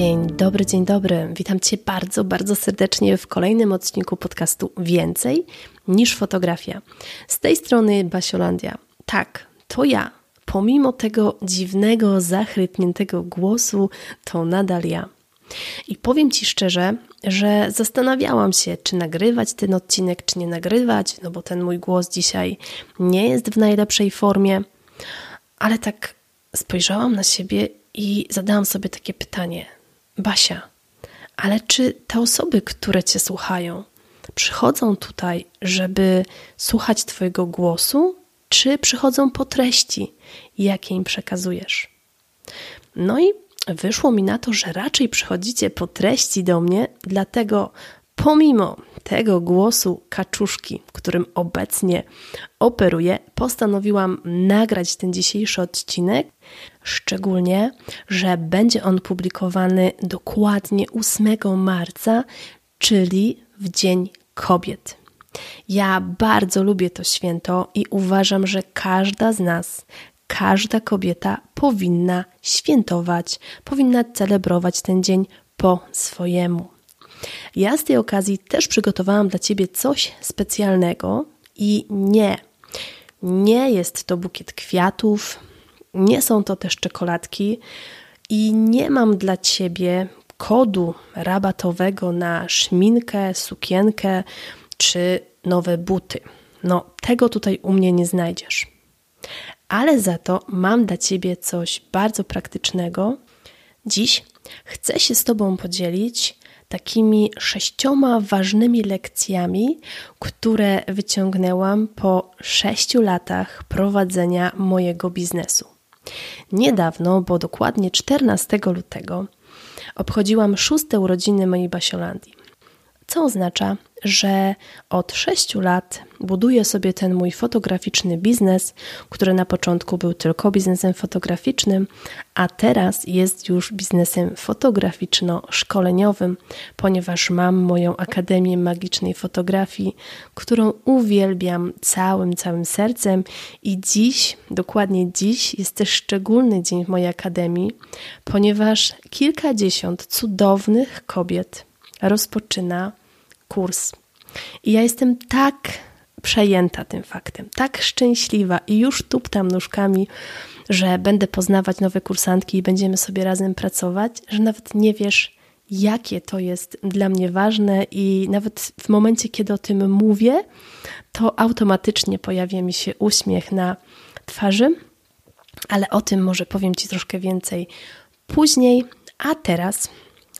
Dzień dobry, dzień dobry. Witam Cię bardzo, bardzo serdecznie w kolejnym odcinku podcastu Więcej niż fotografia. Z tej strony Basiolandia. Tak, to ja. Pomimo tego dziwnego, zachrypniętego głosu, to nadal ja. I powiem Ci szczerze, że zastanawiałam się, czy nagrywać ten odcinek, czy nie nagrywać, no bo ten mój głos dzisiaj nie jest w najlepszej formie, ale tak spojrzałam na siebie i zadałam sobie takie pytanie: Basia, ale czy te osoby, które Cię słuchają, przychodzą tutaj, żeby słuchać Twojego głosu, czy przychodzą po treści, jakie im przekazujesz? No i wyszło mi na to, że raczej przychodzicie po treści do mnie, dlatego pomimo tego głosu kaczuszki, którym obecnie operuję, postanowiłam nagrać ten dzisiejszy odcinek, szczególnie, że będzie on publikowany dokładnie 8 marca, czyli w Dzień Kobiet. Ja bardzo lubię to święto i uważam, że każda z nas, każda kobieta powinna świętować, powinna celebrować ten dzień po swojemu. Ja z tej okazji też przygotowałam dla Ciebie coś specjalnego i nie, nie jest to bukiet kwiatów, nie są to też czekoladki i nie mam dla Ciebie kodu rabatowego na szminkę, sukienkę czy nowe buty. No, tego tutaj u mnie nie znajdziesz. Ale za to mam dla Ciebie coś bardzo praktycznego. Dziś chcę się z Tobą podzielić takimi sześcioma ważnymi lekcjami, które wyciągnęłam po sześciu latach prowadzenia mojego biznesu. Niedawno, bo dokładnie 14 lutego, obchodziłam szóste urodziny mojej Basiolandii co oznacza, że od 6 lat buduję sobie ten mój fotograficzny biznes, który na początku był tylko biznesem fotograficznym, a teraz jest już biznesem fotograficzno-szkoleniowym, ponieważ mam moją Akademię Magicznej Fotografii, którą uwielbiam całym, całym sercem i dziś, dokładnie dziś, jest też szczególny dzień w mojej Akademii, ponieważ kilkadziesiąt cudownych kobiet rozpoczyna kurs. I ja jestem tak przejęta tym faktem, tak szczęśliwa i już tuptam nóżkami, że będę poznawać nowe kursantki i będziemy sobie razem pracować, że nawet nie wiesz, jakie to jest dla mnie ważne, i nawet w momencie, kiedy o tym mówię, to automatycznie pojawia mi się uśmiech na twarzy, ale o tym może powiem Ci troszkę więcej później. A teraz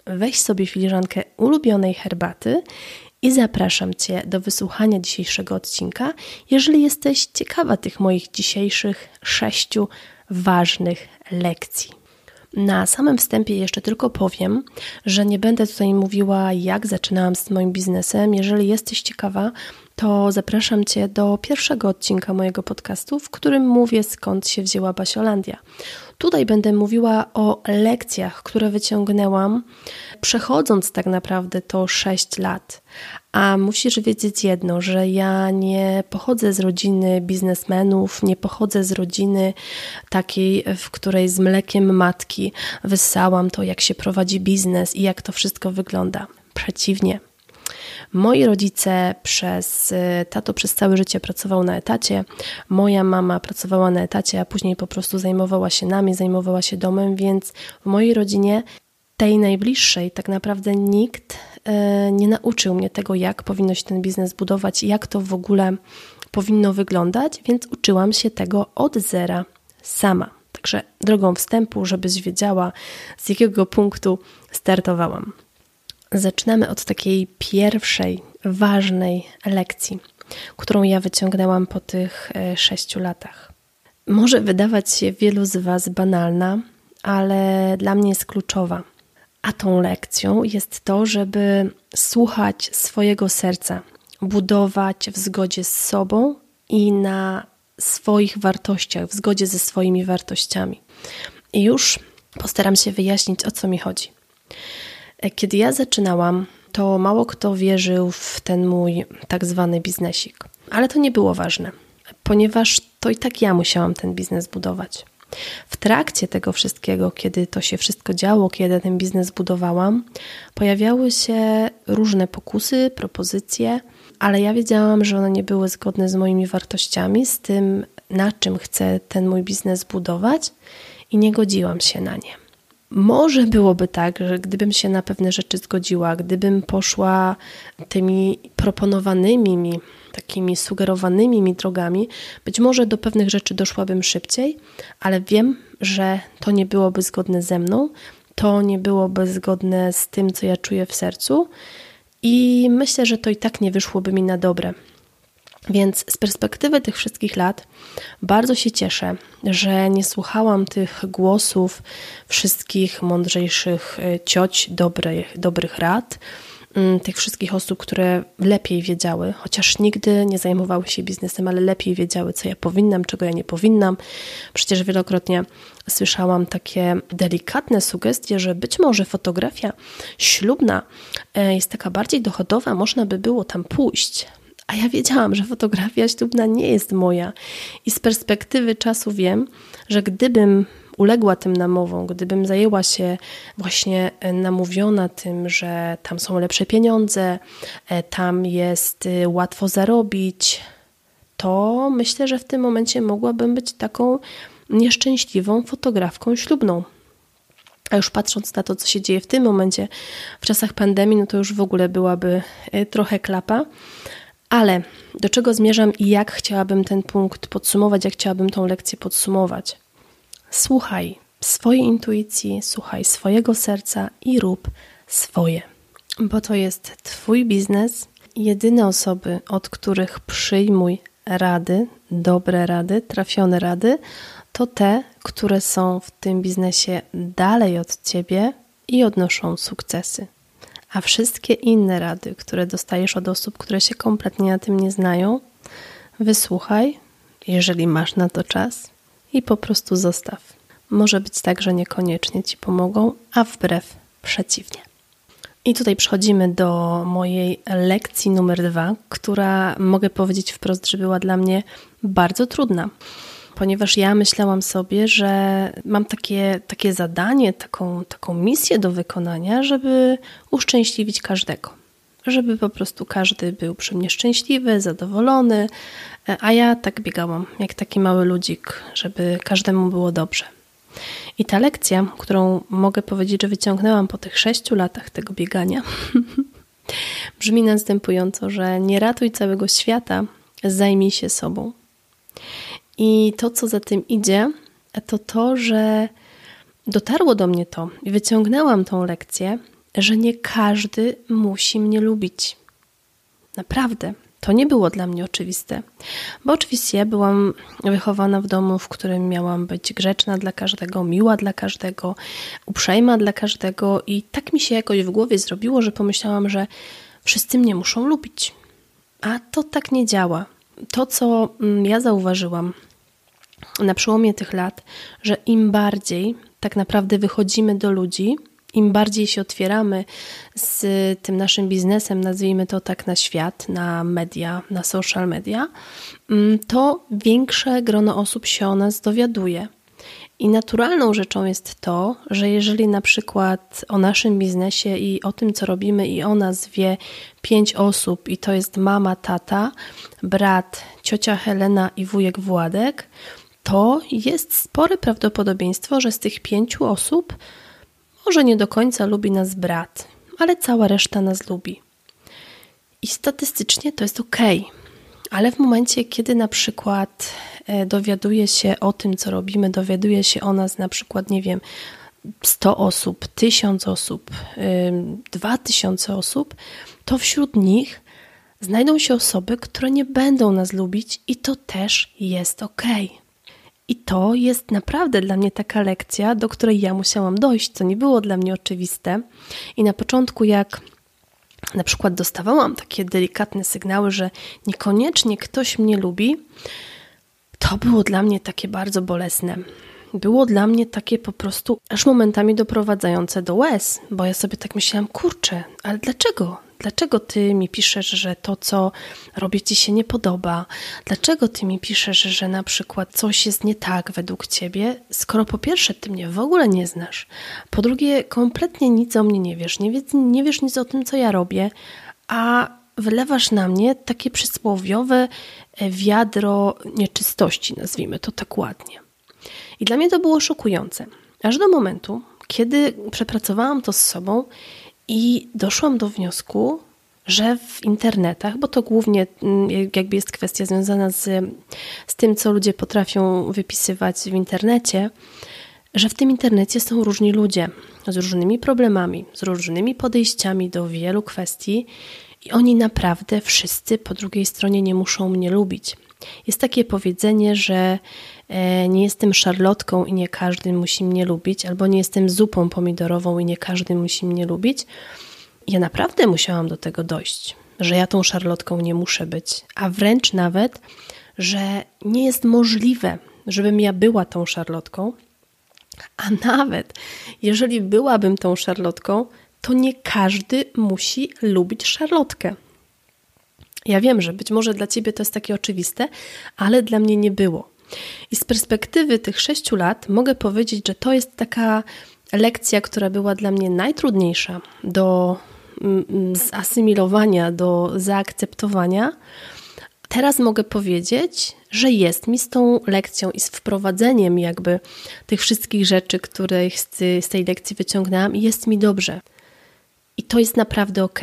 weź sobie filiżankę ulubionej herbaty i zapraszam Cię do wysłuchania dzisiejszego odcinka, jeżeli jesteś ciekawa tych moich dzisiejszych sześciu ważnych lekcji. Na samym wstępie jeszcze tylko powiem, że nie będę tutaj mówiła, jak zaczynałam z moim biznesem. Jeżeli jesteś ciekawa, to zapraszam Cię do pierwszego odcinka mojego podcastu, w którym mówię, skąd się wzięła Basiolandia. Tutaj będę mówiła o lekcjach, które wyciągnęłam, przechodząc tak naprawdę to 6 lat. A musisz wiedzieć jedno, że ja nie pochodzę z rodziny biznesmenów, nie pochodzę z rodziny takiej, w której z mlekiem matki wyssałam to, jak się prowadzi biznes i jak to wszystko wygląda. Przeciwnie. Moi rodzice przez, y, tato przez całe życie pracował na etacie, moja mama pracowała na etacie, a później po prostu zajmowała się nami, zajmowała się domem, więc w mojej rodzinie tej najbliższej tak naprawdę nikt y, nie nauczył mnie tego, jak powinno się ten biznes budować, jak to w ogóle powinno wyglądać, więc uczyłam się tego od zera. sama. Także drogą wstępu, żebyś wiedziała, z jakiego punktu startowałam. Zaczynamy od takiej pierwszej, ważnej lekcji, którą ja wyciągnęłam po tych e, sześciu latach. Może wydawać się wielu z Was banalna, ale dla mnie jest kluczowa. A tą lekcją jest to, żeby słuchać swojego serca, budować w zgodzie z sobą i na swoich wartościach, w zgodzie ze swoimi wartościami. I już postaram się wyjaśnić, o co mi chodzi. Kiedy ja zaczynałam, to mało kto wierzył w ten mój tak zwany biznesik. Ale to nie było ważne, ponieważ to i tak ja musiałam ten biznes budować. W trakcie tego wszystkiego, kiedy to się wszystko działo, kiedy ten biznes budowałam, pojawiały się różne pokusy, propozycje, ale ja wiedziałam, że one nie były zgodne z moimi wartościami, z tym, na czym chcę ten mój biznes budować, i nie godziłam się na nie. Może byłoby tak, że gdybym się na pewne rzeczy zgodziła, gdybym poszła tymi proponowanymi mi, takimi sugerowanymi mi drogami, być może do pewnych rzeczy doszłabym szybciej, ale wiem, że to nie byłoby zgodne ze mną, to nie byłoby zgodne z tym, co ja czuję w sercu i myślę, że to i tak nie wyszłoby mi na dobre. Więc z perspektywy tych wszystkich lat bardzo się cieszę, że nie słuchałam tych głosów wszystkich mądrzejszych e, cioć, dobrych, dobrych rad, mm, tych wszystkich osób, które lepiej wiedziały, chociaż nigdy nie zajmowały się biznesem, ale lepiej wiedziały, co ja powinnam, czego ja nie powinnam. Przecież wielokrotnie słyszałam takie delikatne sugestie, że być może fotografia ślubna e, jest taka bardziej dochodowa, można by było tam pójść. A ja wiedziałam, że fotografia ślubna nie jest moja. I z perspektywy czasu wiem, że gdybym uległa tym namowom, gdybym zajęła się właśnie e, namówiona tym, że tam są lepsze pieniądze, e, tam jest e, łatwo zarobić, to myślę, że w tym momencie mogłabym być taką nieszczęśliwą fotografką ślubną. A już patrząc na to, co się dzieje w tym momencie, w czasach pandemii, no to już w ogóle byłaby trochę klapa. Ale do czego zmierzam i jak chciałabym ten punkt podsumować, jak chciałabym tą lekcję podsumować? Słuchaj swojej intuicji, słuchaj swojego serca i rób swoje, bo to jest Twój biznes. Jedyne osoby, od których przyjmuj rady, dobre rady, trafione rady, to te, które są w tym biznesie dalej od Ciebie i odnoszą sukcesy a wszystkie inne rady, które dostajesz od osób, które się kompletnie na tym nie znają, wysłuchaj, jeżeli masz na to czas i po prostu zostaw. Może być tak, że niekoniecznie ci pomogą, a wbrew przeciwnie. I tutaj przechodzimy do mojej lekcji numer dwa, która mogę powiedzieć wprost, że była dla mnie bardzo trudna ponieważ ja myślałam sobie, że mam takie, takie zadanie, taką, taką misję do wykonania, żeby uszczęśliwić każdego. Żeby po prostu każdy był przy mnie szczęśliwy, zadowolony, a ja tak biegałam, jak taki mały ludzik, żeby każdemu było dobrze. I ta lekcja, którą mogę powiedzieć, że wyciągnęłam po tych sześciu latach tego biegania, brzmi następująco, że nie ratuj całego świata, zajmij się sobą. I to, co za tym idzie, to to, że dotarło do mnie to i wyciągnęłam tą lekcję, że nie każdy musi mnie lubić. Naprawdę. To nie było dla mnie oczywiste, bo oczywiście byłam wychowana w domu, w którym miałam być grzeczna dla każdego, miła dla każdego, uprzejma dla każdego, i tak mi się jakoś w głowie zrobiło, że pomyślałam, że wszyscy mnie muszą lubić. A to tak nie działa. To, co mm, ja zauważyłam, na przełomie tych lat, że im bardziej tak naprawdę wychodzimy do ludzi, im bardziej się otwieramy z tym naszym biznesem, nazwijmy to tak na świat, na media, na social media, mm, to większe grono osób się o nas dowiaduje. I naturalną rzeczą jest to, że jeżeli na przykład o naszym biznesie i o tym, co robimy, i o nas wie pięć osób, i to jest mama, tata, brat, ciocia Helena i wujek Władek, to jest spore prawdopodobieństwo, że z tych pięciu osób może nie do końca lubi nas brat, ale cała reszta nas lubi. I statystycznie to jest ok. Ale w momencie, kiedy na przykład e, dowiaduje się o tym, co robimy, dowiaduje się o nas na przykład, nie wiem, 100 osób, 1000 osób, 2000 osób, to wśród nich znajdą się osoby, które nie będą nas lubić i to też jest ok. I to jest naprawdę dla mnie taka lekcja, do której ja musiałam dojść, co nie było dla mnie oczywiste. I na początku, jak na przykład dostawałam takie delikatne sygnały, że niekoniecznie ktoś mnie lubi, to było dla mnie takie bardzo bolesne. Było dla mnie takie po prostu aż momentami doprowadzające do łez, bo ja sobie tak myślałam, kurczę, ale dlaczego? Dlaczego ty mi piszesz, że to, co robię, ci się nie podoba? Dlaczego ty mi piszesz, że na przykład coś jest nie tak według ciebie, skoro po pierwsze ty mnie w ogóle nie znasz, po drugie kompletnie nic o mnie nie wiesz, nie, wiesz, nie wiesz nic o tym, co ja robię, a wylewasz na mnie takie przysłowiowe e, wiadro nieczystości, nazwijmy to tak ładnie. I dla mnie to było szokujące. Aż do momentu, kiedy przepracowałam to z sobą i doszłam do wniosku, że w internetach, bo to głównie mm, jakby jest kwestia związana z, z tym, co ludzie potrafią wypisywać w internecie, że w tym internecie są różni ludzie z różnymi problemami, z różnymi podejściami do wielu kwestii i oni naprawdę wszyscy po drugiej stronie nie muszą mnie lubić. Jest takie powiedzenie, że nie jestem szarlotką i nie każdy musi mnie lubić, albo nie jestem zupą pomidorową i nie każdy musi mnie lubić. Ja naprawdę musiałam do tego dojść, że ja tą szarlotką nie muszę być, a wręcz nawet, że nie jest możliwe, żebym ja była tą szarlotką, a nawet jeżeli byłabym tą szarlotką, to nie każdy musi lubić szarlotkę. Ja wiem, że być może dla ciebie to jest takie oczywiste, ale dla mnie nie było. I z perspektywy tych sześciu lat mogę powiedzieć, że to jest taka lekcja, która była dla mnie najtrudniejsza do mm, mm, zasymilowania, do zaakceptowania. Teraz mogę powiedzieć, że jest mi z tą lekcją i z wprowadzeniem jakby tych wszystkich rzeczy, które z tej lekcji wyciągnęłam, jest mi dobrze. I to jest naprawdę ok,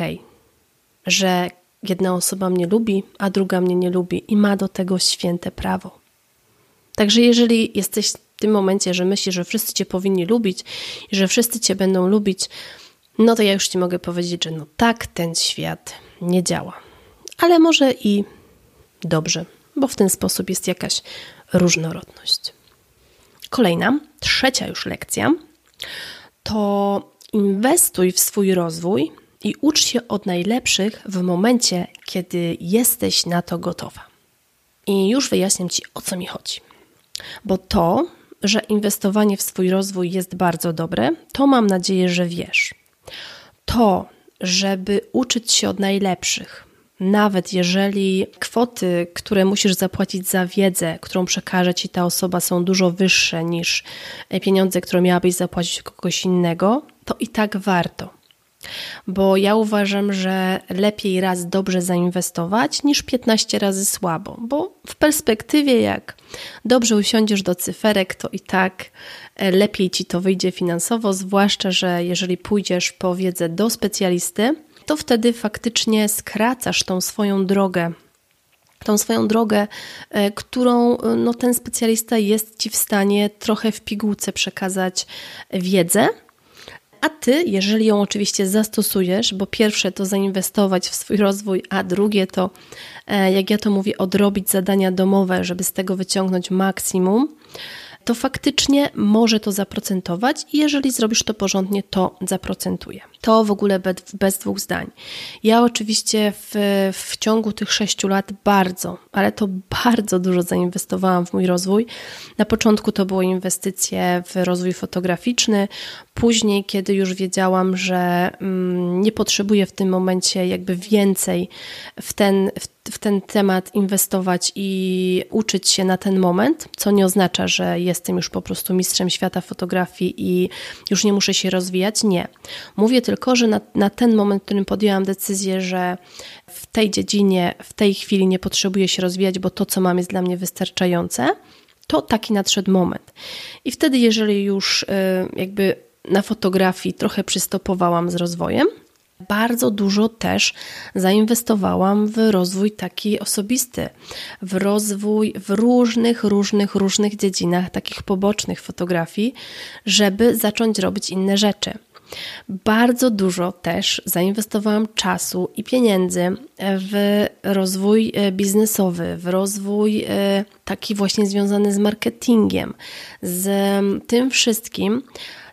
że jedna osoba mnie lubi, a druga mnie nie lubi i ma do tego święte prawo. Także jeżeli jesteś w tym momencie, że myślisz, że wszyscy cię powinni lubić i że wszyscy cię będą lubić, no to ja już ci mogę powiedzieć, że no tak ten świat nie działa. Ale może i dobrze, bo w ten sposób jest jakaś różnorodność. Kolejna, trzecia już lekcja to inwestuj w swój rozwój i ucz się od najlepszych w momencie, kiedy jesteś na to gotowa. I już wyjaśniam Ci, o co mi chodzi. Bo to, że inwestowanie w swój rozwój jest bardzo dobre, to mam nadzieję, że wiesz. To, żeby uczyć się od najlepszych, nawet jeżeli kwoty, które musisz zapłacić za wiedzę, którą przekaże ci ta osoba, są dużo wyższe niż pieniądze, które miałabyś zapłacić kogoś innego, to i tak warto. Bo ja uważam, że lepiej raz dobrze zainwestować niż 15 razy słabo, bo w perspektywie, jak dobrze usiądziesz do cyferek, to i tak e, lepiej ci to wyjdzie finansowo, zwłaszcza, że jeżeli pójdziesz po wiedzę do specjalisty, to wtedy faktycznie skracasz tą swoją drogę. Tą swoją drogę, e, którą e, no, ten specjalista jest ci w stanie trochę w pigułce przekazać wiedzę, a ty, jeżeli ją oczywiście zastosujesz, bo pierwsze to zainwestować w swój rozwój, a drugie to, e, jak ja to mówię, odrobić zadania domowe, żeby z tego wyciągnąć maksimum, to faktycznie może to zaprocentować i jeżeli zrobisz to porządnie, to zaprocentuje. To w ogóle bez, bez dwóch zdań. Ja oczywiście w, w ciągu tych sześciu lat bardzo, ale to bardzo dużo zainwestowałam w mój rozwój. Na początku to były inwestycje w rozwój fotograficzny, później, kiedy już wiedziałam, że mm, nie potrzebuję w tym momencie jakby więcej w ten, w ten temat inwestować i uczyć się na ten moment, co nie oznacza, że jestem już po prostu mistrzem świata fotografii i już nie muszę się rozwijać. Nie. Mówię tylko, że na, na ten moment, w którym podjęłam decyzję, że w tej dziedzinie, w tej chwili nie potrzebuję się rozwijać, bo to, co mam, jest dla mnie wystarczające, to taki nadszedł moment. I wtedy, jeżeli już y, jakby na fotografii trochę przystopowałam z rozwojem, Bardzo dużo też zainwestowałam w rozwój taki osobisty, w rozwój w różnych, różnych, różnych dziedzinach, takich pobocznych fotografii, żeby zacząć robić inne rzeczy. Bardzo dużo też zainwestowałam czasu i pieniędzy w rozwój e, biznesowy, w rozwój e, taki właśnie związany z marketingiem, z tym wszystkim,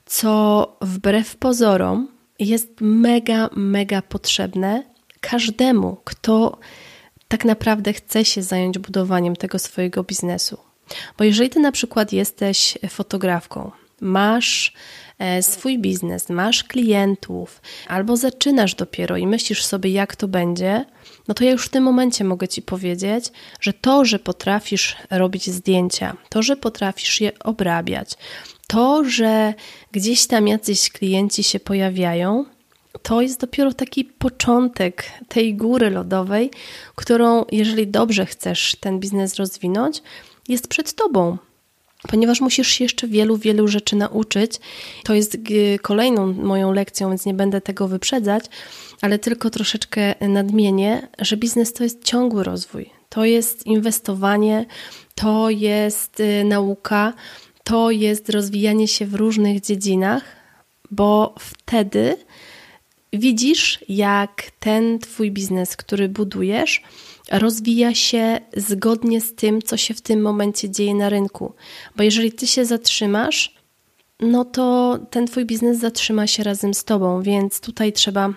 co wbrew pozorom jest mega, mega potrzebne każdemu, kto tak naprawdę chce się zająć budowaniem tego swojego biznesu. Bo jeżeli ty na przykład jesteś fotografką, masz swój biznes, masz klientów, albo zaczynasz dopiero i myślisz sobie, jak to będzie, no to ja już w tym momencie mogę ci powiedzieć, że to, że potrafisz robić zdjęcia, to, że potrafisz je obrabiać, to, że gdzieś tam jacyś klienci się pojawiają, to jest dopiero taki początek tej góry lodowej, którą, jeżeli dobrze chcesz ten biznes rozwinąć, jest przed tobą. Ponieważ musisz się jeszcze wielu, wielu rzeczy nauczyć. To jest kolejną moją lekcją, więc nie będę tego wyprzedzać, ale tylko troszeczkę nadmienię, że biznes to jest ciągły rozwój. To jest inwestowanie, to jest y, nauka, to jest rozwijanie się w różnych dziedzinach, bo wtedy widzisz, jak ten Twój biznes, który budujesz, rozwija się zgodnie z tym, co się w tym momencie dzieje na rynku. Bo jeżeli Ty się zatrzymasz, no to ten Twój biznes zatrzyma się razem z Tobą, więc tutaj trzeba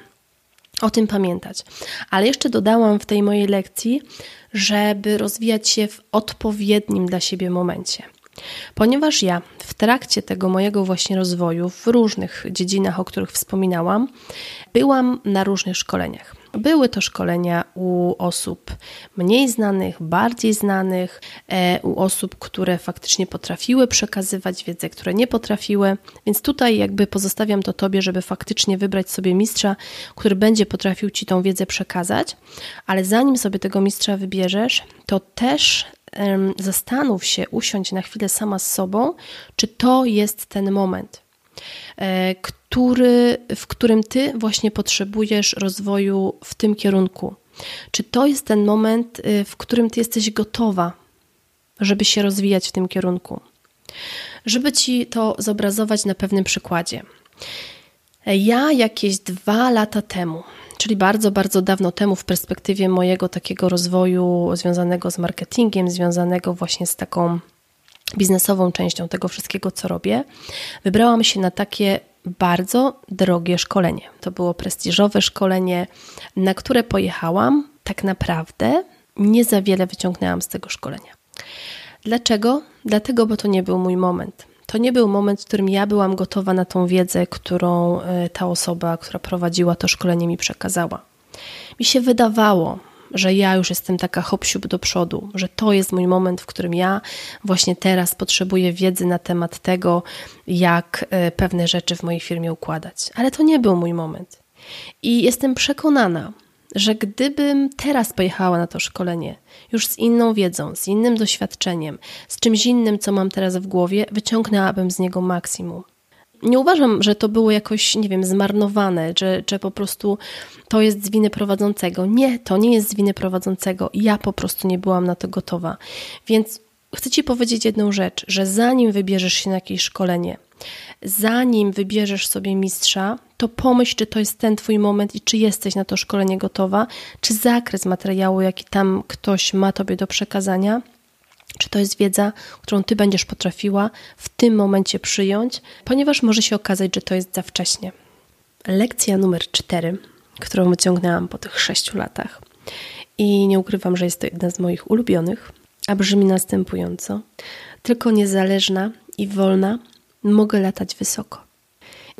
o tym pamiętać. Ale jeszcze dodałam w tej mojej lekcji, żeby rozwijać się w odpowiednim dla siebie momencie. Ponieważ ja w trakcie tego mojego właśnie rozwoju w różnych dziedzinach, o których wspominałam, byłam na różnych szkoleniach. Były to szkolenia u osób mniej znanych, bardziej znanych, e, u osób, które faktycznie potrafiły przekazywać wiedzę, które nie potrafiły, więc tutaj jakby pozostawiam to Tobie, żeby faktycznie wybrać sobie mistrza, który będzie potrafił Ci tą wiedzę przekazać, ale zanim sobie tego mistrza wybierzesz, to też zastanów się, usiądź na chwilę sama z sobą, czy to jest ten moment, który, w którym ty właśnie potrzebujesz rozwoju w tym kierunku. Czy to jest ten moment, y, w którym ty jesteś gotowa, żeby się rozwijać w tym kierunku? Żeby ci to zobrazować na pewnym przykładzie. Ja jakieś dwa lata temu czyli bardzo, bardzo dawno temu, w perspektywie mojego takiego rozwoju związanego z marketingiem, związanego właśnie z taką biznesową częścią tego wszystkiego, co robię, wybrałam się na takie bardzo drogie szkolenie. To było prestiżowe szkolenie, na które pojechałam. Tak naprawdę nie za wiele wyciągnęłam z tego szkolenia. Dlaczego? Dlatego, bo to nie był mój moment to nie był moment, w którym ja byłam gotowa na tą wiedzę, którą e, ta osoba, która prowadziła to szkolenie, mi przekazała. Mi się wydawało, że ja już jestem taka hop do przodu, że to jest mój moment, w którym ja właśnie teraz potrzebuję wiedzy na temat tego, jak e, pewne rzeczy w mojej firmie układać. Ale to nie był mój moment. I jestem przekonana, że gdybym teraz pojechała na to szkolenie, już z inną wiedzą, z innym doświadczeniem, z czymś innym, co mam teraz w głowie, wyciągnęłabym z niego maksimum. Nie uważam, że to było jakoś, nie wiem, zmarnowane, że, że po prostu to jest z winy prowadzącego. Nie, to nie jest z winy prowadzącego. Ja po prostu nie byłam na to gotowa. Więc chcę Ci powiedzieć jedną rzecz, że zanim wybierzesz się na jakieś szkolenie, zanim wybierzesz sobie mistrza, to pomyśl, czy to jest ten Twój moment i czy jesteś na to szkolenie gotowa, czy zakres materiału, jaki tam ktoś ma Tobie do przekazania, czy to jest wiedza, którą Ty będziesz potrafiła w tym momencie przyjąć, ponieważ może się okazać, że to jest za wcześnie. Lekcja numer cztery, którą wyciągnęłam po tych sześciu latach i nie ukrywam, że jest to jedna z moich ulubionych, a brzmi następująco: tylko niezależna i wolna mogę latać wysoko.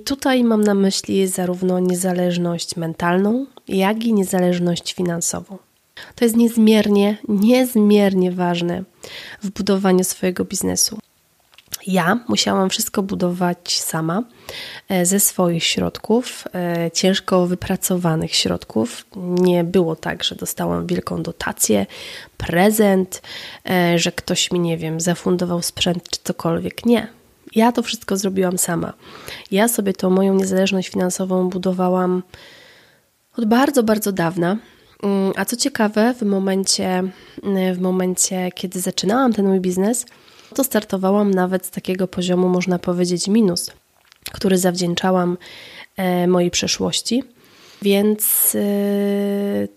Tutaj mam na myśli zarówno niezależność mentalną, jak i niezależność finansową. To jest niezmiernie, niezmiernie ważne w budowaniu swojego biznesu. Ja musiałam wszystko budować sama e, ze swoich środków, e, ciężko wypracowanych środków. Nie było tak, że dostałam wielką dotację, prezent, e, że ktoś mi, nie wiem, zafundował sprzęt czy cokolwiek. Nie. Ja to wszystko zrobiłam sama. Ja sobie tą moją niezależność finansową budowałam od bardzo, bardzo dawna. Mm, a co ciekawe, w momencie, mm, w momencie, kiedy zaczynałam ten mój biznes, to startowałam nawet z takiego poziomu, można powiedzieć, minus, który zawdzięczałam e, mojej przeszłości. Więc e,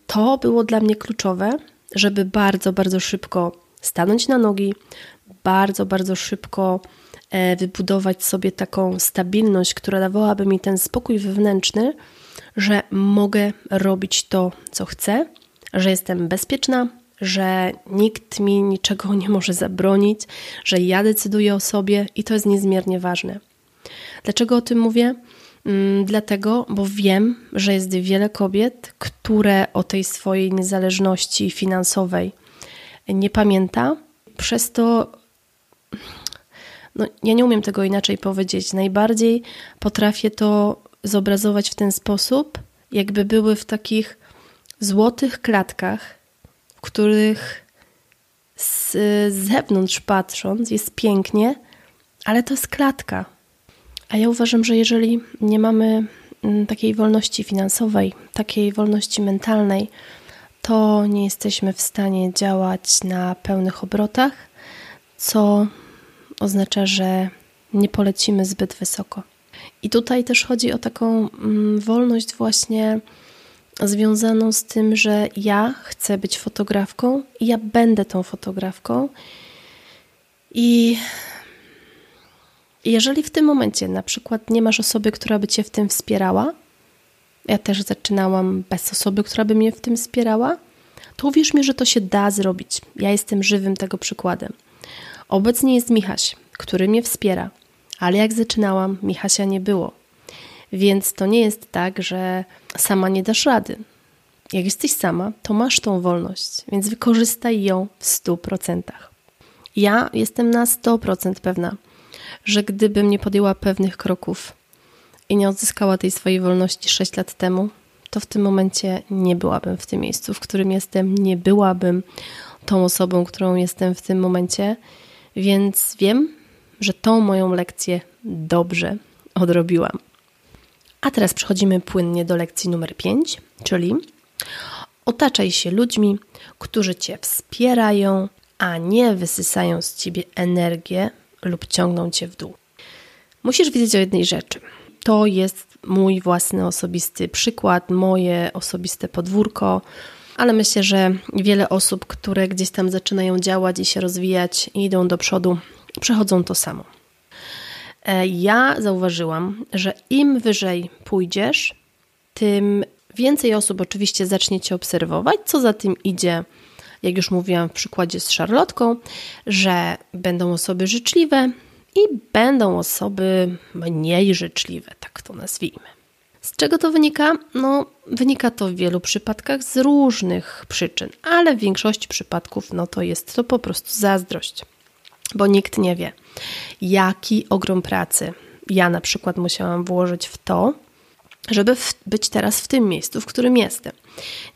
to było dla mnie kluczowe, żeby bardzo, bardzo szybko stanąć na nogi, bardzo, bardzo szybko e, wybudować sobie taką stabilność, która dawałaby mi ten spokój wewnętrzny, że mogę robić to, co chcę, że jestem bezpieczna, że nikt mi niczego nie może zabronić, że ja decyduję o sobie i to jest niezmiernie ważne. Dlaczego o tym mówię? Mm, dlatego, bo wiem, że jest wiele kobiet, które o tej swojej niezależności finansowej nie pamięta, przez to no, ja nie umiem tego inaczej powiedzieć. Najbardziej potrafię to zobrazować w ten sposób, jakby były w takich złotych klatkach, w których z zewnątrz patrząc jest pięknie, ale to jest klatka. A ja uważam, że jeżeli nie mamy mm, takiej wolności finansowej, takiej wolności mentalnej, to nie jesteśmy w stanie działać na pełnych obrotach, co oznacza, że nie polecimy zbyt wysoko. I tutaj też chodzi o taką mm, wolność właśnie związaną z tym, że ja chcę być fotografką i ja będę tą fotografką. I jeżeli w tym momencie na przykład nie masz osoby, która by cię w tym wspierała, ja też zaczynałam bez osoby, która by mnie w tym wspierała, to uwierz mi, że to się da zrobić. Ja jestem żywym tego przykładem. Obecnie jest Michaś, który mnie wspiera, ale jak zaczynałam, Michasia nie było. Więc to nie jest tak, że sama nie dasz rady. Jak jesteś sama, to masz tą wolność, więc wykorzystaj ją w 100%. Ja jestem na 100% pewna, że gdybym nie podjęła pewnych kroków i nie odzyskała tej swojej wolności 6 lat temu, to w tym momencie nie byłabym w tym miejscu, w którym jestem, nie byłabym tą osobą, którą jestem w tym momencie, więc wiem, że tą moją lekcję dobrze odrobiłam. A teraz przechodzimy płynnie do lekcji numer 5, czyli otaczaj się ludźmi, którzy cię wspierają, a nie wysysają z ciebie energię lub ciągną cię w dół. Musisz wiedzieć o jednej rzeczy. To jest mój własny osobisty przykład, moje osobiste podwórko, ale myślę, że wiele osób, które gdzieś tam zaczynają działać i się rozwijać i idą do przodu, przechodzą to samo. E, ja zauważyłam, że im wyżej pójdziesz, tym więcej osób oczywiście zacznie cię obserwować, co za tym idzie, jak już mówiłam w przykładzie z Szarlotką, że będą osoby życzliwe i będą osoby mniej życzliwe, tak to nazwijmy. Z czego to wynika? No, wynika to w wielu przypadkach z różnych przyczyn, ale w większości przypadków no to jest to po prostu zazdrość bo nikt nie wie, jaki ogrom pracy ja na przykład musiałam włożyć w to, żeby w, być teraz w tym miejscu, w którym jestem.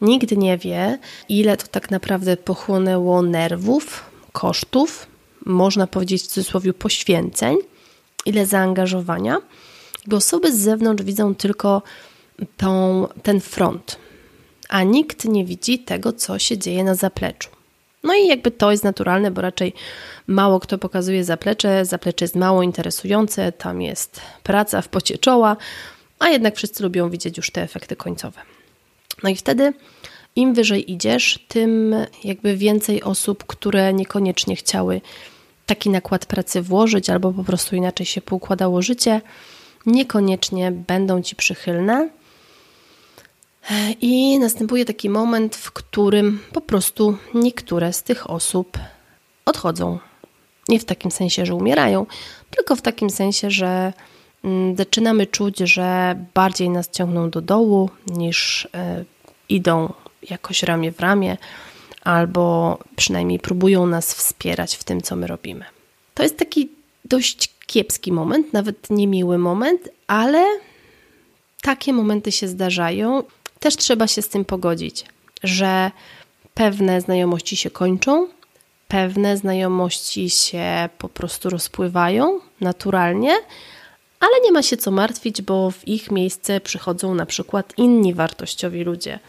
Nikt nie wie, ile to tak naprawdę pochłonęło nerwów, kosztów, można powiedzieć w cudzysłowie poświęceń, ile zaangażowania, bo osoby z zewnątrz widzą tylko tą, ten front, a nikt nie widzi tego, co się dzieje na zapleczu. No i jakby to jest naturalne, bo raczej mało kto pokazuje zaplecze. Zaplecze jest mało interesujące, tam jest praca w pocie czoła, a jednak wszyscy lubią widzieć już te efekty końcowe. No i wtedy im wyżej idziesz, tym jakby więcej osób, które niekoniecznie chciały taki nakład pracy włożyć, albo po prostu inaczej się poukładało życie, niekoniecznie będą ci przychylne i następuje taki moment, w którym po prostu niektóre z tych osób odchodzą. Nie w takim sensie, że umierają, tylko w takim sensie, że mm, zaczynamy czuć, że bardziej nas ciągną do dołu niż e, idą jakoś ramię w ramię, albo przynajmniej próbują nas wspierać w tym, co my robimy. To jest taki dość kiepski moment, nawet niemiły moment, ale takie momenty się zdarzają też trzeba się z tym pogodzić, że pewne znajomości się kończą, pewne znajomości się po prostu rozpływają naturalnie, ale nie ma się co martwić, bo w ich miejsce przychodzą na przykład inni wartościowi ludzie.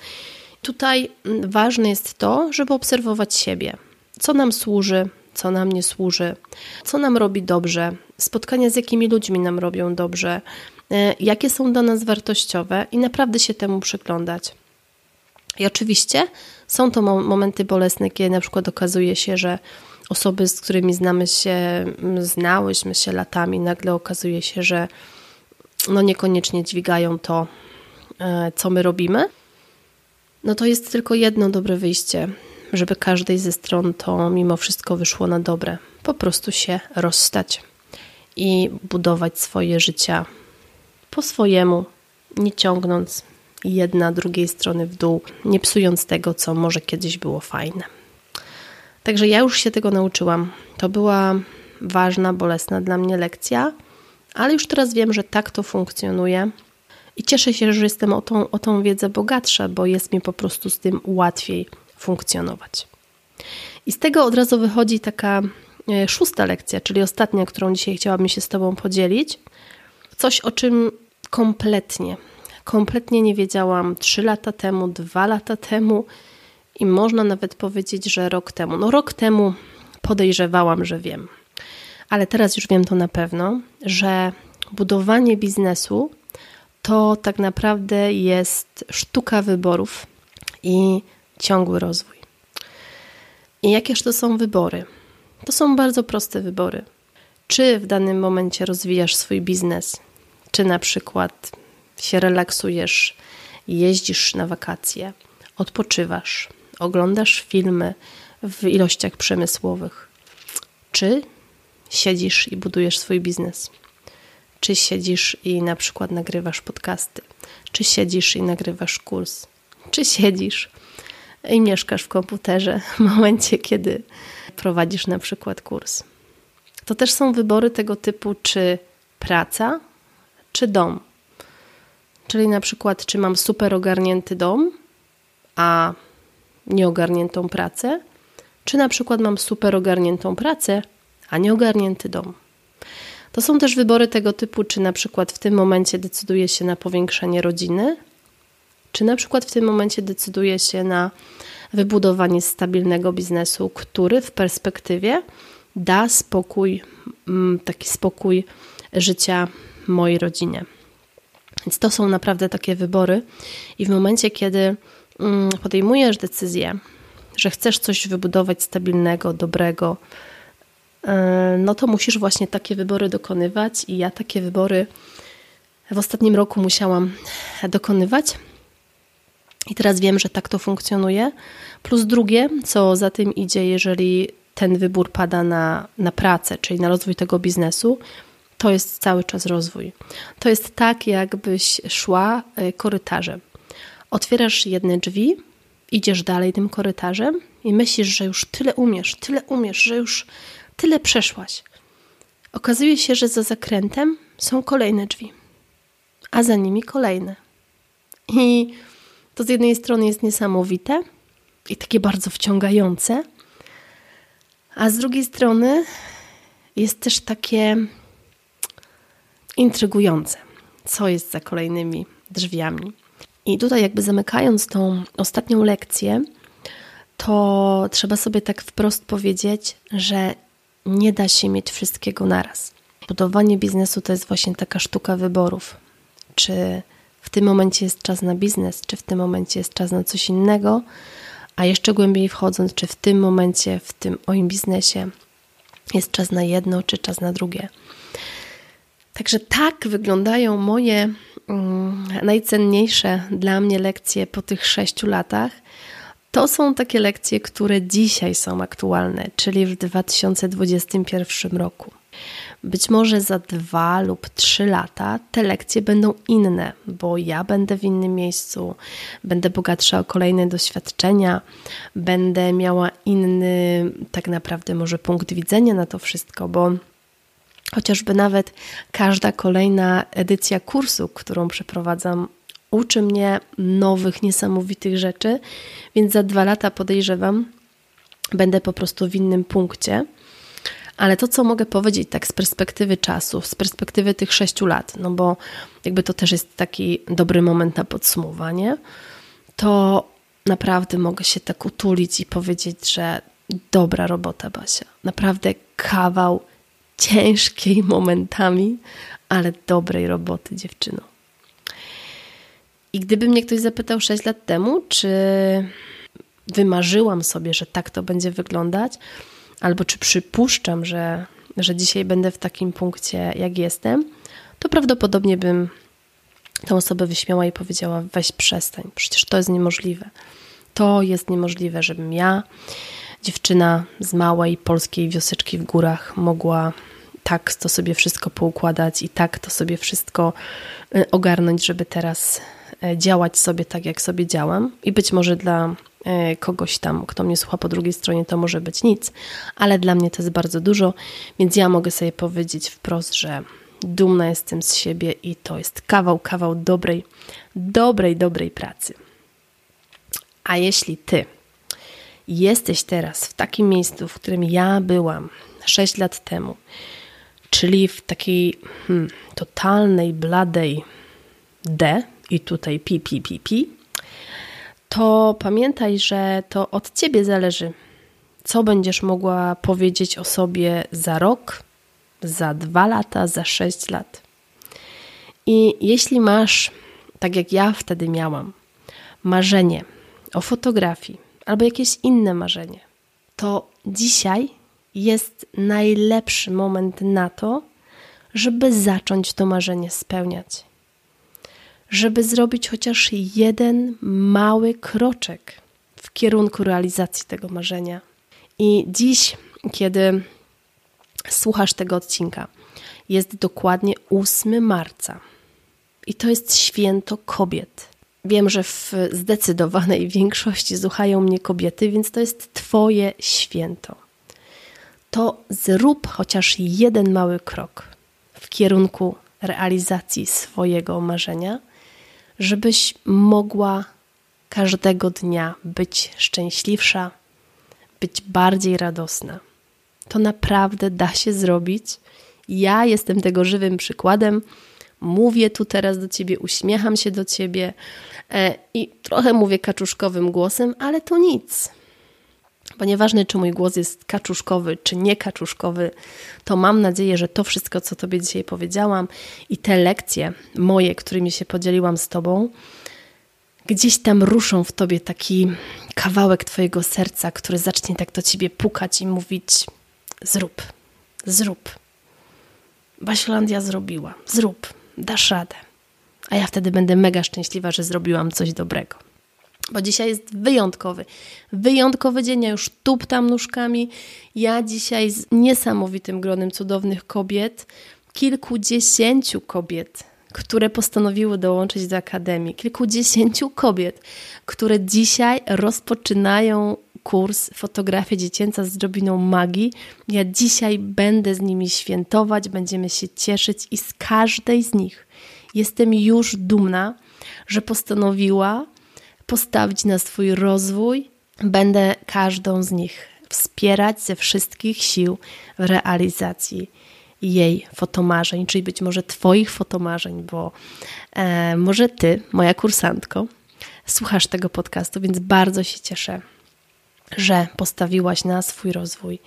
Tutaj mm, ważne jest to, żeby obserwować siebie, co nam służy, co nam nie służy, co nam robi dobrze, spotkania z jakimi ludźmi nam robią dobrze, jakie są dla nas wartościowe i naprawdę się temu przyglądać. I oczywiście są to momenty bolesne, kiedy na przykład okazuje się, że osoby, z którymi znamy się, znałyśmy się latami, nagle okazuje się, że no niekoniecznie dźwigają to, e, co my robimy. No to jest tylko jedno dobre wyjście, żeby każdej ze stron to mimo wszystko wyszło na dobre. Po prostu się rozstać i budować swoje życia po swojemu, nie ciągnąc jedna drugiej strony w dół, nie psując tego, co może kiedyś było fajne. Także ja już się tego nauczyłam. To była ważna, bolesna dla mnie lekcja, ale już teraz wiem, że tak to funkcjonuje. I cieszę się, że jestem o tą, o tą wiedzę bogatsza, bo jest mi po prostu z tym łatwiej funkcjonować. I z tego od razu wychodzi taka e, szósta lekcja, czyli ostatnia, którą dzisiaj chciałabym się z Tobą podzielić. Coś, o czym kompletnie, kompletnie nie wiedziałam 3 lata temu, 2 lata temu i można nawet powiedzieć, że rok temu. No, rok temu podejrzewałam, że wiem, ale teraz już wiem to na pewno, że budowanie biznesu to tak naprawdę jest sztuka wyborów i ciągły rozwój. I jakież to są wybory? To są bardzo proste wybory. Czy w danym momencie rozwijasz swój biznes, czy na przykład się relaksujesz, jeździsz na wakacje, odpoczywasz, oglądasz filmy w ilościach przemysłowych, czy siedzisz i budujesz swój biznes, czy siedzisz i na przykład nagrywasz podcasty, czy siedzisz i nagrywasz kurs, czy siedzisz i mieszkasz w komputerze w momencie, kiedy prowadzisz na przykład kurs. To też są wybory tego typu, czy praca, czy dom. Czyli na przykład, czy mam super ogarnięty dom, a nieogarniętą pracę, czy na przykład mam super ogarniętą pracę, a nieogarnięty dom. To są też wybory tego typu, czy na przykład w tym momencie decyduję się na powiększenie rodziny, czy na przykład w tym momencie decyduję się na wybudowanie stabilnego biznesu, który w perspektywie da spokój, mm, taki spokój życia mojej rodzinie. Więc to są naprawdę takie wybory, i w momencie, kiedy mm, podejmujesz decyzję, że chcesz coś wybudować stabilnego, dobrego, e, no to musisz właśnie takie wybory dokonywać, i ja takie wybory w ostatnim roku musiałam dokonywać. I teraz wiem, że tak to funkcjonuje. Plus drugie, co za tym idzie, jeżeli ten wybór pada na, na pracę, czyli na rozwój tego biznesu, to jest cały czas rozwój. To jest tak, jakbyś szła e, korytarzem. Otwierasz jedne drzwi, idziesz dalej tym korytarzem i myślisz, że już tyle umiesz, tyle umiesz, że już tyle przeszłaś. Okazuje się, że za zakrętem są kolejne drzwi, a za nimi kolejne. I to z jednej strony jest niesamowite i takie bardzo wciągające, a z drugiej strony jest też takie intrygujące, co jest za kolejnymi drzwiami. I tutaj, jakby zamykając tą ostatnią lekcję, to trzeba sobie tak wprost powiedzieć, że nie da się mieć wszystkiego naraz. Budowanie biznesu to jest właśnie taka sztuka wyborów. Czy w tym momencie jest czas na biznes, czy w tym momencie jest czas na coś innego, a jeszcze głębiej wchodząc, czy w tym momencie, w tym moim biznesie jest czas na jedno, czy czas na drugie. Także tak wyglądają moje um, najcenniejsze dla mnie lekcje po tych sześciu latach. To są takie lekcje, które dzisiaj są aktualne, czyli w 2021 roku. Być może za dwa lub trzy lata te lekcje będą inne, bo ja będę w innym miejscu, będę bogatsza o kolejne doświadczenia, będę miała inny, tak naprawdę, może punkt widzenia na to wszystko, bo chociażby nawet każda kolejna edycja kursu, którą przeprowadzam, uczy mnie nowych, niesamowitych rzeczy, więc za dwa lata podejrzewam, będę po prostu w innym punkcie Ale to, co mogę powiedzieć tak z perspektywy czasu, z perspektywy tych sześciu lat, no bo jakby to też jest taki dobry moment na podsumowanie, to naprawdę mogę się tak utulić i powiedzieć, że dobra robota, Basia. Naprawdę kawał ciężkiej momentami, ale dobrej roboty, dziewczyno. I gdyby mnie ktoś zapytał 6 lat temu, czy wymarzyłam sobie, że tak to będzie wyglądać, albo czy przypuszczam, że, że dzisiaj będę w takim punkcie, jak jestem, to prawdopodobnie bym tę osobę wyśmiała i powiedziała: weź przestań, przecież to jest niemożliwe. To jest niemożliwe, żebym ja, dziewczyna z małej polskiej wioseczki w górach, mogła tak to sobie wszystko poukładać i tak to sobie wszystko y, ogarnąć, żeby teraz y, działać sobie tak, jak sobie działam. I być może dla y, kogoś tam, kto mnie słucha po drugiej stronie, to może być nic, ale dla mnie to jest bardzo dużo, więc ja mogę sobie powiedzieć wprost, że dumna jestem z siebie i to jest kawał, kawał dobrej, dobrej, dobrej pracy. A jeśli ty jesteś teraz w takim miejscu, w którym ja byłam 6 lat temu, czyli w takiej hmm, totalnej, bladej D i tutaj pi, pi, pi, pi, to pamiętaj, że to od ciebie zależy, co będziesz mogła powiedzieć o sobie za rok, za dwa lata, za sześć lat. I jeśli masz, tak jak ja wtedy miałam, marzenie o fotografii albo jakieś inne marzenie, to dzisiaj jest najlepszy moment na to, żeby zacząć to marzenie spełniać. Żeby zrobić chociaż jeden mały kroczek w kierunku realizacji tego marzenia. I dziś, kiedy słuchasz tego odcinka, jest dokładnie 8 marca. I to jest święto kobiet. Wiem, że w zdecydowanej większości słuchają mnie kobiety, więc to jest Twoje święto to zrób chociaż jeden mały krok w kierunku realizacji swojego marzenia, żebyś mogła każdego dnia być szczęśliwsza, być bardziej radosna. To naprawdę da się zrobić. Ja jestem tego żywym przykładem. Mówię tu teraz do ciebie, uśmiecham się do ciebie e, i trochę mówię kaczuszkowym głosem, ale to nic. Bo nieważne, czy mój głos jest kaczuszkowy, czy nie kaczuszkowy, to mam nadzieję, że to wszystko, co Tobie dzisiaj powiedziałam i te lekcje moje, którymi się podzieliłam z Tobą, gdzieś tam ruszą w Tobie taki kawałek Twojego serca, który zacznie tak do Ciebie pukać i mówić: zrób, zrób. Baślandia zrobiła, zrób, dasz radę. A ja wtedy będę mega szczęśliwa, że zrobiłam coś dobrego bo dzisiaj jest wyjątkowy. Wyjątkowy dzień, ja już tuptam nóżkami. Ja dzisiaj z niesamowitym gronem cudownych kobiet, kilkudziesięciu kobiet, które postanowiły dołączyć do Akademii, kilkudziesięciu kobiet, które dzisiaj rozpoczynają kurs Fotografia Dziecięca z drobiną magii. Ja dzisiaj będę z nimi świętować, będziemy się cieszyć i z każdej z nich jestem już dumna, że postanowiła postawić na swój rozwój. Będę każdą z nich wspierać ze wszystkich sił w realizacji jej fotomarzeń, czyli być może Twoich fotomarzeń, bo e, może Ty, moja kursantko, słuchasz tego podcastu, więc bardzo się cieszę, że postawiłaś na swój rozwój,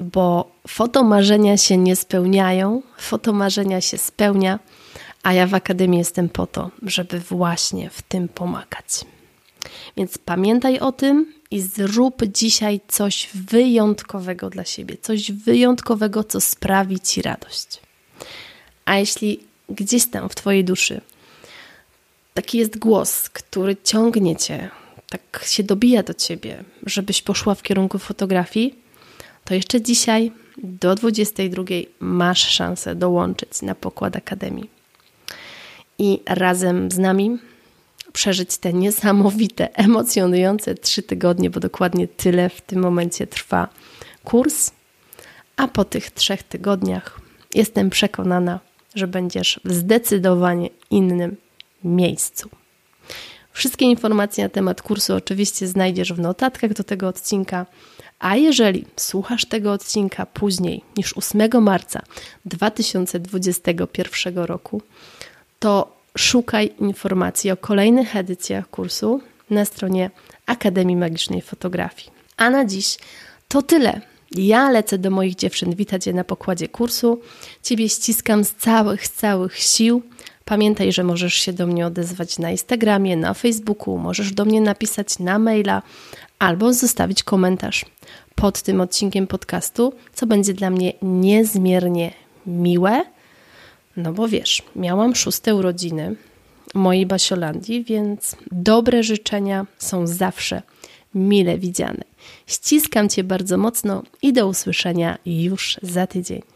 bo fotomarzenia się nie spełniają, fotomarzenia się spełnia a ja w Akademii jestem po to, żeby właśnie w tym pomagać. Więc pamiętaj o tym i zrób dzisiaj coś wyjątkowego dla siebie, coś wyjątkowego, co sprawi ci radość. A jeśli gdzieś tam w Twojej duszy taki jest głos, który ciągnie Cię, tak się dobija do Ciebie, żebyś poszła w kierunku fotografii, to jeszcze dzisiaj do 22 masz szansę dołączyć na pokład Akademii i razem z nami przeżyć te niesamowite, emocjonujące trzy tygodnie, bo dokładnie tyle w tym momencie trwa kurs. A po tych trzech tygodniach jestem przekonana, że będziesz w zdecydowanie innym miejscu. Wszystkie informacje na temat kursu oczywiście znajdziesz w notatkach do tego odcinka. A jeżeli słuchasz tego odcinka później niż 8 marca 2021 roku, to szukaj informacji o kolejnych edycjach kursu na stronie Akademii Magicznej Fotografii. A na dziś to tyle. Ja lecę do moich dziewczyn witać je na pokładzie kursu. Ciebie ściskam z całych, całych sił. Pamiętaj, że możesz się do mnie odezwać na Instagramie, na Facebooku, możesz do mnie napisać na maila albo zostawić komentarz pod tym odcinkiem podcastu, co będzie dla mnie niezmiernie miłe. No bo wiesz, miałam szóste urodziny mojej Basiolandii, więc dobre życzenia są zawsze mile widziane. Ściskam Cię bardzo mocno i do usłyszenia już za tydzień.